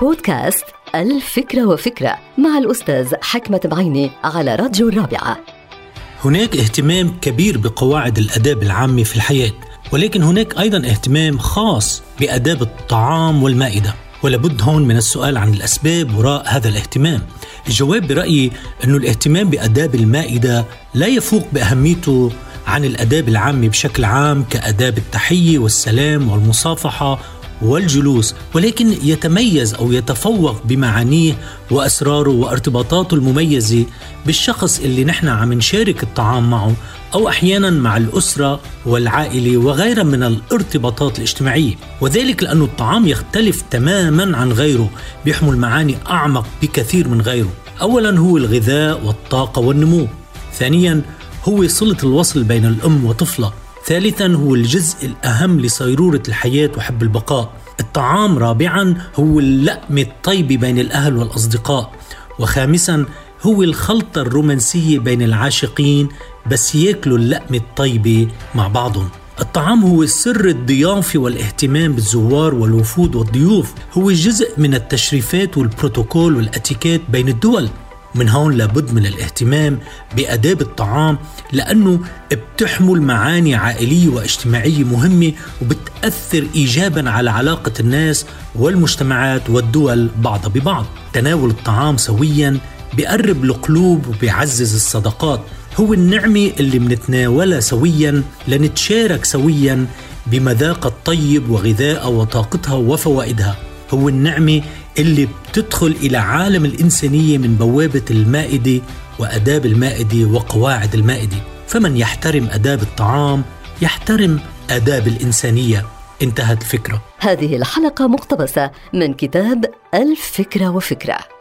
بودكاست الفكرة وفكرة مع الأستاذ حكمة بعيني على راديو الرابعة. هناك اهتمام كبير بقواعد الآداب العامة في الحياة ولكن هناك أيضا اهتمام خاص بآداب الطعام والمائدة. ولابد هون من السؤال عن الأسباب وراء هذا الاهتمام. الجواب برأيي أن الاهتمام بآداب المائدة لا يفوق بأهميته عن الآداب العامة بشكل عام كآداب التحية والسلام والمصافحة والجلوس ولكن يتميز أو يتفوق بمعانيه وأسراره وارتباطاته المميزة بالشخص اللي نحن عم نشارك الطعام معه أو أحيانا مع الأسرة والعائلة وغيرها من الارتباطات الاجتماعية. وذلك لأن الطعام يختلف تماما عن غيره بيحمل معاني أعمق بكثير من غيره. اولا هو الغذاء والطاقة والنمو. ثانيا هو صلة الوصل بين الأم وطفلها ثالثا هو الجزء الأهم لصيرورة الحياة وحب البقاء. الطعام رابعا هو اللقمة الطيبة بين الأهل والأصدقاء. وخامسا هو الخلطة الرومانسية بين العاشقين بس ياكلوا اللقمة الطيبة مع بعضهم. الطعام هو سر الضيافة والاهتمام بالزوار والوفود والضيوف. هو جزء من التشريفات والبروتوكول والاتيكيت بين الدول. من هون لابد من الاهتمام بآداب الطعام لأنه بتحمل معاني عائلية واجتماعية مهمة وبتأثر إيجابا على علاقة الناس والمجتمعات والدول بعضها ببعض. تناول الطعام سويا بيقرب القلوب وبيعزز الصداقات. هو النعمة اللي منتناولها سويا لنتشارك سويا بمذاق الطيب وغذائها وطاقتها وفوائدها. هو النعمة اللي بتدخل إلى عالم الإنسانية من بوابة المائدة وأداب المائدة وقواعد المائدة. فمن يحترم أداب الطعام يحترم آداب الإنسانية. انتهت الفكرة هذه الحلقة مقتبسة من كتاب الفكرة وفكرة.